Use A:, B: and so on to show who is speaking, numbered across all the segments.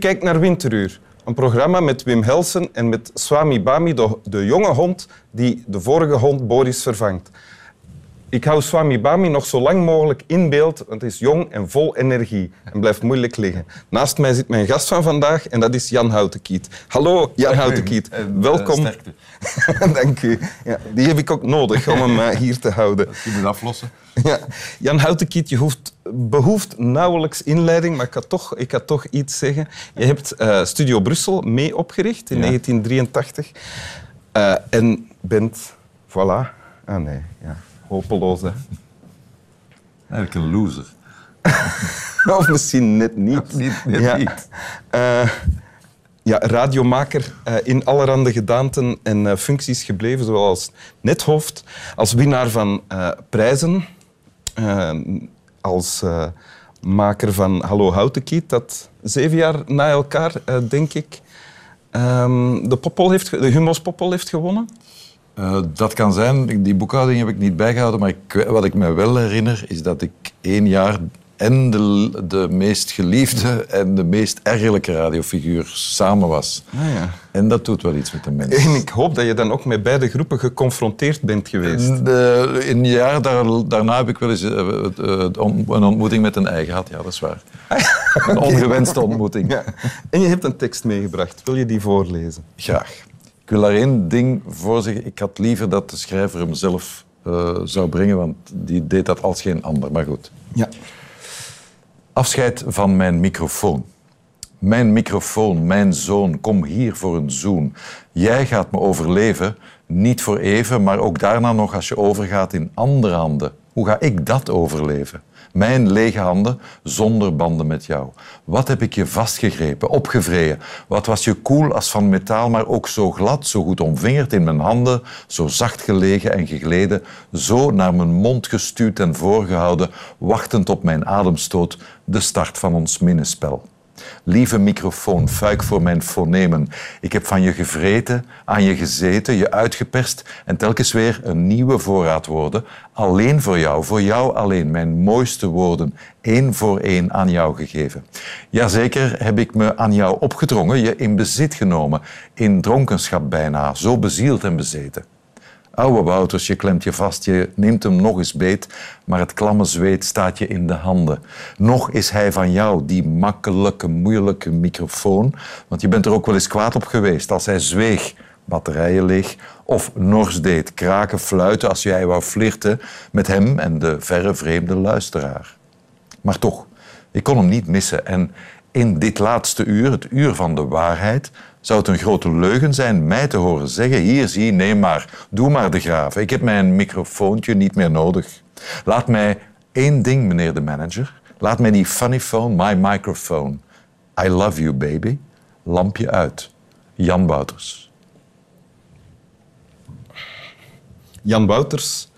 A: Kijkt naar Winteruur. Een programma met Wim Helsen en met Swami Bami, de, de jonge hond die de vorige hond Boris vervangt. Ik hou Swami Bami nog zo lang mogelijk in beeld, want hij is jong en vol energie en blijft moeilijk liggen. Naast mij zit mijn gast van vandaag en dat is Jan Houtenkiet. Hallo, Jan Houtenkiet. Welkom. Dank u. Ja, die heb ik ook nodig om hem eh, hier te houden.
B: Je moet aflossen.
A: Ja. Jan Houtenkiet, je hoeft, behoeft nauwelijks inleiding, maar ik ga toch, ik ga toch iets zeggen. Je hebt eh, Studio Brussel mee opgericht in
B: Ja.
A: 1983 eh, en bent... Voilà. Ah nee, ja. hopeloos hè.
B: Eigenlijk een loser.
A: Of misschien net niet.
B: Niet, net
A: ja.
B: niet.
A: Eh, ja, radiomaker eh, in allerhande gedaanten en functies gebleven, zoals nethoofd, als winnaar van prijzen, als eh, maker van Hallo Houtenkiet, dat zeven jaar na elkaar, eh, denk ik, ehm, de, Poppel heeft, de Hummels Poppel heeft gewonnen.
B: Eh, dat kan zijn. Die boekhouding heb ik niet bijgehouden. Maar ik, wat ik me wel herinner, is dat ik één jaar en de, de meest geliefde en de meest ergerlijke radiofiguur samen was.
A: Ah, ja.
B: En dat doet wel iets met de mens.
A: En ik hoop dat je dan ook met beide groepen geconfronteerd bent geweest.
B: De, in een jaar daar, daarna heb ik wel eens eh, eh, een ontmoeting met een ei gehad. Ja, dat is waar. Een ongewenste ontmoeting.
A: Ja. En je hebt een tekst meegebracht. Wil je die voorlezen?
B: Graag. Ik wil daar één ding voor zeggen. Ik had liever dat de schrijver hem zelf eh, zou brengen, want die deed dat als geen ander. Maar goed.
A: Ja.
B: Afscheid van mijn microfoon. Mijn microfoon, mijn zoon, kom hier voor een zoen. Jij gaat me overleven, niet voor even, maar ook daarna nog als je overgaat in andere handen. Hoe ga ik dat overleven? Mijn lege handen zonder banden met jou. Wat heb ik je vastgegrepen, opgevreden? Wat was je koel als van metaal, maar ook zo glad, zo goed omvingerd in mijn handen, zo zacht gelegen en gegleden, zo naar mijn mond gestuurd en voorgehouden, wachtend op mijn ademstoot, de start van ons minnespel. Lieve microfoon, fuik voor mijn fonemen. Ik heb van je gevreten, aan je gezeten, je uitgeperst en telkens weer een nieuwe voorraad woorden. Alleen voor jou, voor jou alleen, mijn mooiste woorden, één voor één aan jou gegeven. Jazeker heb ik me aan jou opgedrongen, je in bezit genomen, in dronkenschap bijna, zo bezield en bezeten. Oude Wouters, je klemt je vast, je neemt hem nog eens beet, maar het klamme zweet staat je in de handen. Nog is hij van jou, die makkelijke, moeilijke microfoon, want je bent er ook wel eens kwaad op geweest als hij zweeg, batterijen leeg, of nors deed, kraken, fluiten als jij wou flirten met hem en de verre vreemde luisteraar. Maar toch, ik kon hem niet missen. En in dit laatste uur, het uur van de waarheid, zou het een grote leugen zijn mij te horen zeggen: Hier, zie, neem maar, doe maar de graven. Ik heb mijn microfoontje niet meer nodig. Laat mij één ding, meneer de manager. Laat mij die funny phone, my microphone. I love you, baby. Lampje uit. Jan Wouters.
A: Jan Wouters.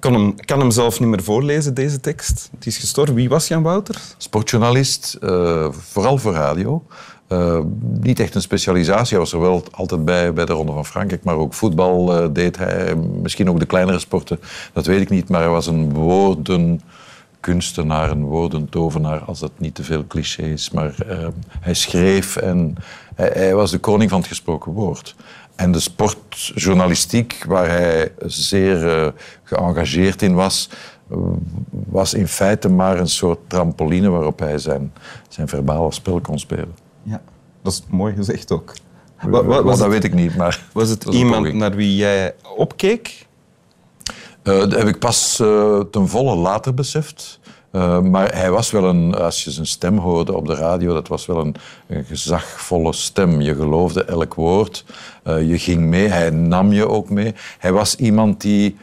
A: Kan, hem, kan hem zelf niet meer voorlezen, deze tekst. Het is gestorven. Wie was Jan Wouters?
B: Sportjournalist, eh, vooral voor radio. Eh, niet echt een specialisatie, hij was er wel altijd bij bij de Ronde van Frankrijk, maar ook voetbal eh, deed hij. Misschien ook de kleinere sporten, dat weet ik niet. Maar hij was een woordenkunstenaar, een woordentovenaar, als dat niet te veel cliché is. Maar hij schreef en hij, hij was de koning van het gesproken woord. En de sportjournalistiek, waar hij zeer eh, geëngageerd in was, eh, was in feite maar een soort trampoline waarop hij zijn, zijn verbale spel kon spelen.
A: Ja. Dat is mooi gezegd ook. Wa-
B: Wa-
A: wa- was,
B: dat
A: het,
B: weet ik niet, maar...
A: was het iemand naar wie jij opkeek?
B: Eh, dat heb ik pas eh, ten volle later beseft. Eh, maar hij was wel een, als je zijn stem hoorde op de radio, dat was wel een, gezagvolle stem. Je geloofde elk woord, Eh, je ging mee, hij nam je ook mee. Hij was iemand die,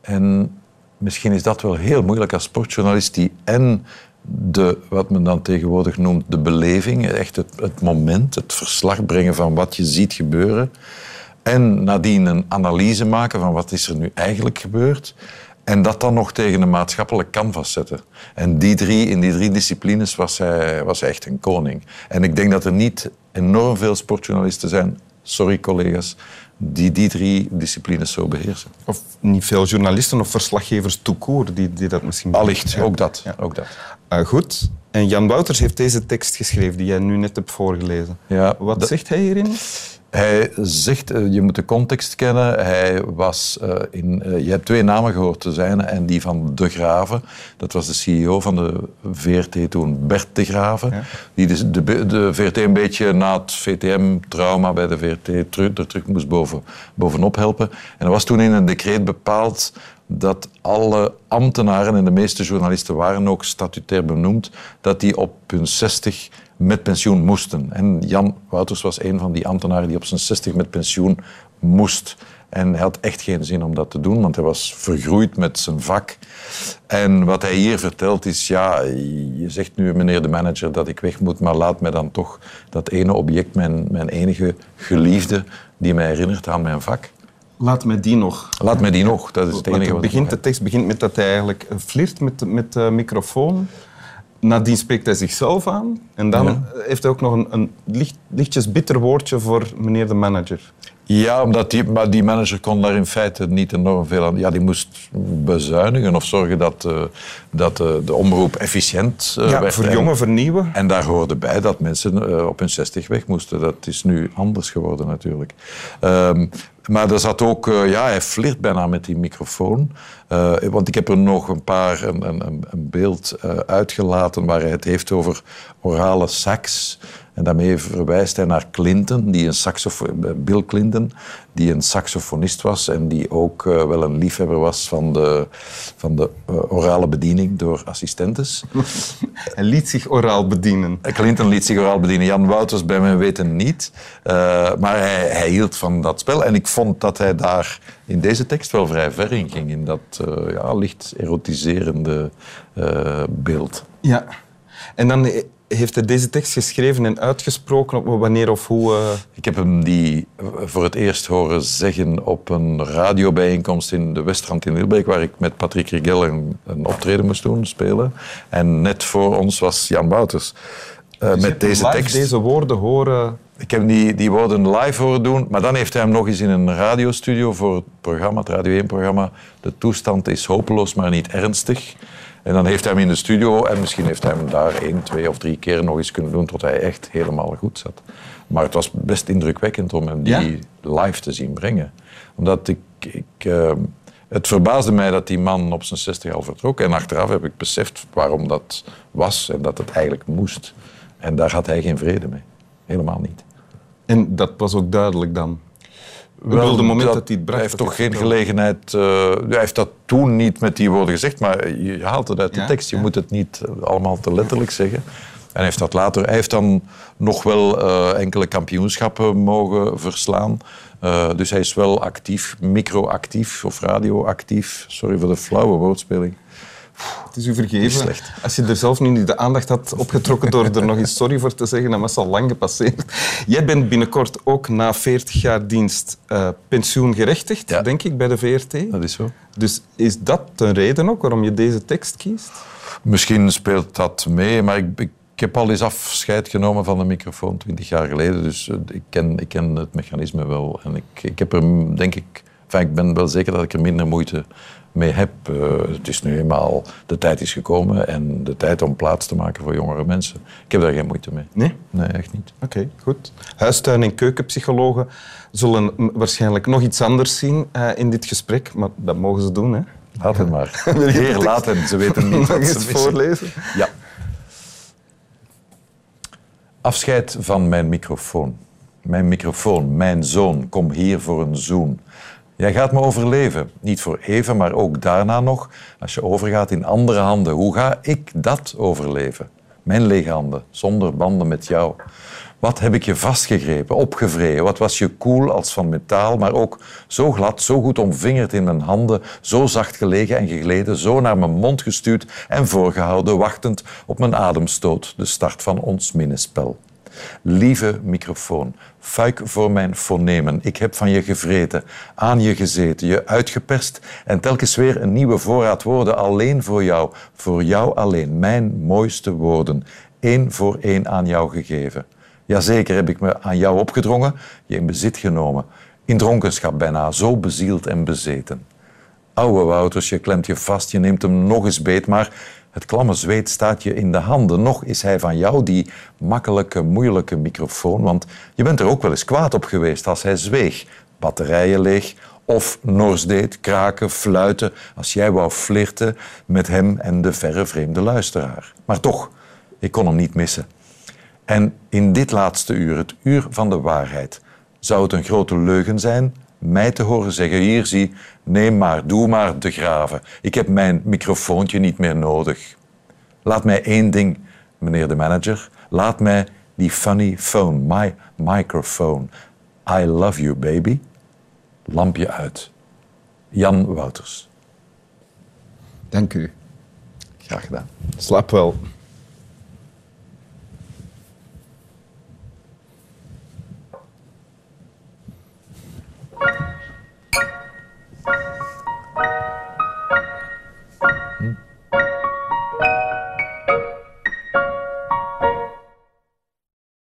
B: en misschien is dat wel heel moeilijk als sportjournalist, die en de, wat men dan tegenwoordig noemt, de beleving, echt het, het moment, het verslag brengen van wat je ziet gebeuren. En nadien een analyse maken van wat is er nu eigenlijk gebeurd. En dat dan nog tegen een maatschappelijk canvas zetten. En die drie, in die drie disciplines was hij, was hij echt een koning. En ik denk dat er niet enorm veel sportjournalisten zijn sorry collega's, die die drie disciplines zo beheersen.
A: Of niet veel journalisten of verslaggevers toekoor die, die dat misschien...
B: Allicht,
A: Ja.
B: ook dat.
A: Ja.
B: Ook dat.
A: Ah, goed. En Jan Wouters heeft deze tekst geschreven die jij nu net hebt voorgelezen.
B: Ja,
A: Wat zegt hij hierin?
B: Hij zegt, eh, je moet de context kennen. Hij was eh, in, eh, je hebt twee namen gehoord te zijn en die van De Graven. Dat was de CEO van de VRT toen, Bert De Graven.
A: Ja.
B: Die de, de, de VRT een beetje na het VTM-trauma bij de VRT terug, er terug moest boven, bovenop helpen. En er was toen in een decreet bepaald dat alle ambtenaren en de meeste journalisten waren ook statutair benoemd, dat die op hun 60 met pensioen moesten. En Jan Wouters was een van die ambtenaren die op zijn 60 met pensioen moest. En hij had echt geen zin om dat te doen, want hij was vergroeid met zijn vak. En wat hij hier vertelt is, ja, je zegt nu, meneer de manager, dat ik weg moet, maar laat mij dan toch dat ene object, mijn, mijn enige geliefde, die mij herinnert aan mijn vak.
A: Laat mij die nog.
B: Laat mij die nog, dat is het enige wat ik
A: begint, de tekst begint met dat hij eigenlijk flirt met, de- met de microfoon. Nadien spreekt hij zichzelf aan. En dan
B: Ja.
A: heeft hij ook nog een, een licht, lichtjes bitter woordje voor meneer de manager.
B: Ja, omdat die, maar die manager kon daar in feite niet enorm veel aan. Ja, die moest bezuinigen of zorgen dat, eh, dat eh, de omroep efficiënt eh,
A: ja,
B: werd.
A: voor
B: En-
A: jongen vernieuwen.
B: En daar hoorde bij dat mensen eh, op hun 60 weg moesten. Dat is nu anders geworden natuurlijk. Maar er zat ook, eh, ja, hij flirt bijna met die microfoon. Eh, want ik heb er nog een paar, een, een, een- beeld eh, uitgelaten waar hij het heeft over orale sax. En daarmee verwijst hij naar Clinton, die een Bill Clinton, die een saxofonist was en die ook wel een liefhebber was van de, van de orale bediening door assistentes.
A: Hij liet zich oraal bedienen.
B: Clinton liet zich oraal bedienen. Jan Wouters bij mijn weten niet. Maar hij, hij hield van dat spel. En ik vond dat hij daar in deze tekst wel vrij ver in ging. In dat eh, ja, licht erotiserende eh, beeld.
A: Ja. En dan heeft hij deze tekst geschreven en uitgesproken op wanneer of hoe... eh,
B: Ik heb hem die voor het eerst horen zeggen op een radiobijeenkomst in de Westrand in Wilbeek, waar ik met Patrick Rigel een, een optreden moest doen, spelen. En net voor ons was Jan Wouters. eh,
A: dus
B: met deze tekst.
A: deze woorden horen...
B: Ik heb die, die woorden live horen doen, maar dan heeft hij hem nog eens in een radiostudio voor het programma, het Radio 1-programma. De toestand is hopeloos, maar niet ernstig. En dan heeft hij hem in de studio en misschien heeft hij hem daar één, twee of drie keer nog eens kunnen doen tot hij echt helemaal goed zat. Maar het was best indrukwekkend om hem die live te zien brengen. Omdat ik... ik eh, het verbaasde mij dat die man op zijn 60 al vertrok. En achteraf heb ik beseft waarom dat was en dat het eigenlijk moest. En daar had hij geen vrede mee. Helemaal niet.
A: En dat was ook duidelijk dan. Wel, de moment dat, hij het bracht...
B: Hij heeft toch geen
A: het vertelde.
B: gelegenheid... eh, hij heeft dat toen niet met die woorden gezegd, maar je haalt het uit de
A: Ja,
B: tekst. Je
A: ja.
B: moet het niet eh, allemaal te letterlijk zeggen. En hij heeft dat later... Hij heeft dan nog wel eh, enkele kampioenschappen mogen verslaan. Dus hij is wel actief, microactief of radioactief. Sorry voor de flauwe woordspeling.
A: Het is u vergeven. Als je er zelf nu niet de aandacht had opgetrokken door er nog eens sorry voor te zeggen, dan was het al lang gepasseerd. Jij bent binnenkort ook na 40 jaar dienst eh, pensioengerechtigd,
B: Ja.
A: denk ik, bij de VRT.
B: Dat is zo.
A: Dus is dat een reden ook waarom je deze tekst kiest?
B: Misschien speelt dat mee, maar ik, ik, ik heb al eens afscheid genomen van de microfoon twintig jaar geleden. Dus eh, ik ken, ik ken het mechanisme wel. En ik, ik heb er, denk ik, enfin, ik ben wel zeker dat ik er minder moeite mee heb. Eh, het is nu eenmaal, de tijd is gekomen en de tijd om plaats te maken voor jongere mensen. Ik heb daar geen moeite mee.
A: Nee?
B: Nee, echt niet.
A: Oké, goed. Huistuin- en keukenpsychologen zullen waarschijnlijk nog iets anders zien eh, in dit gesprek, maar dat mogen ze doen. Hè?
B: Laat het maar. Heer, laat hen. Ze weten niet wat ze
A: voorlezen?
B: Ja. Afscheid van mijn microfoon. Mijn microfoon, mijn zoon, kom hier voor een zoen. Jij gaat me overleven. Niet voor even, maar ook daarna nog. Als je overgaat in andere handen, hoe ga ik dat overleven? Mijn lege handen, zonder banden met jou. Wat heb ik je vastgegrepen, opgevreden? Wat was je koel als van metaal, maar ook zo glad, zo goed omvingerd in mijn handen, zo zacht gelegen en gegleden, zo naar mijn mond gestuurd en voorgehouden, wachtend op mijn ademstoot, de start van ons minnespel. Lieve microfoon, fuik voor mijn fonemen. Ik heb van je gevreten, aan je gezeten, je uitgeperst en telkens weer een nieuwe voorraad woorden alleen voor jou, voor jou alleen, mijn mooiste woorden, één voor één aan jou gegeven. Jazeker heb ik me aan jou opgedrongen, je in bezit genomen. In dronkenschap bijna, zo bezield en bezeten. Oude Wouters, je klemt je vast, je neemt hem nog eens beet, maar het klamme zweet staat je in de handen. Nog is hij van jou die makkelijke, moeilijke microfoon, want je bent er ook wel eens kwaad op geweest als hij zweeg. Batterijen leeg, of nors deed, kraken, fluiten, als jij wou flirten met hem en de verre vreemde luisteraar. Maar toch, ik kon hem niet missen. En in dit laatste uur, het uur van de waarheid, zou het een grote leugen zijn mij te horen zeggen: Hier zie, neem maar, doe maar de graven. Ik heb mijn microfoontje niet meer nodig. Laat mij één ding, meneer de manager. Laat mij die funny phone, my microphone. I love you, baby. Lampje uit. Jan Wouters.
A: Dank u.
B: Graag gedaan.
A: Slaap wel.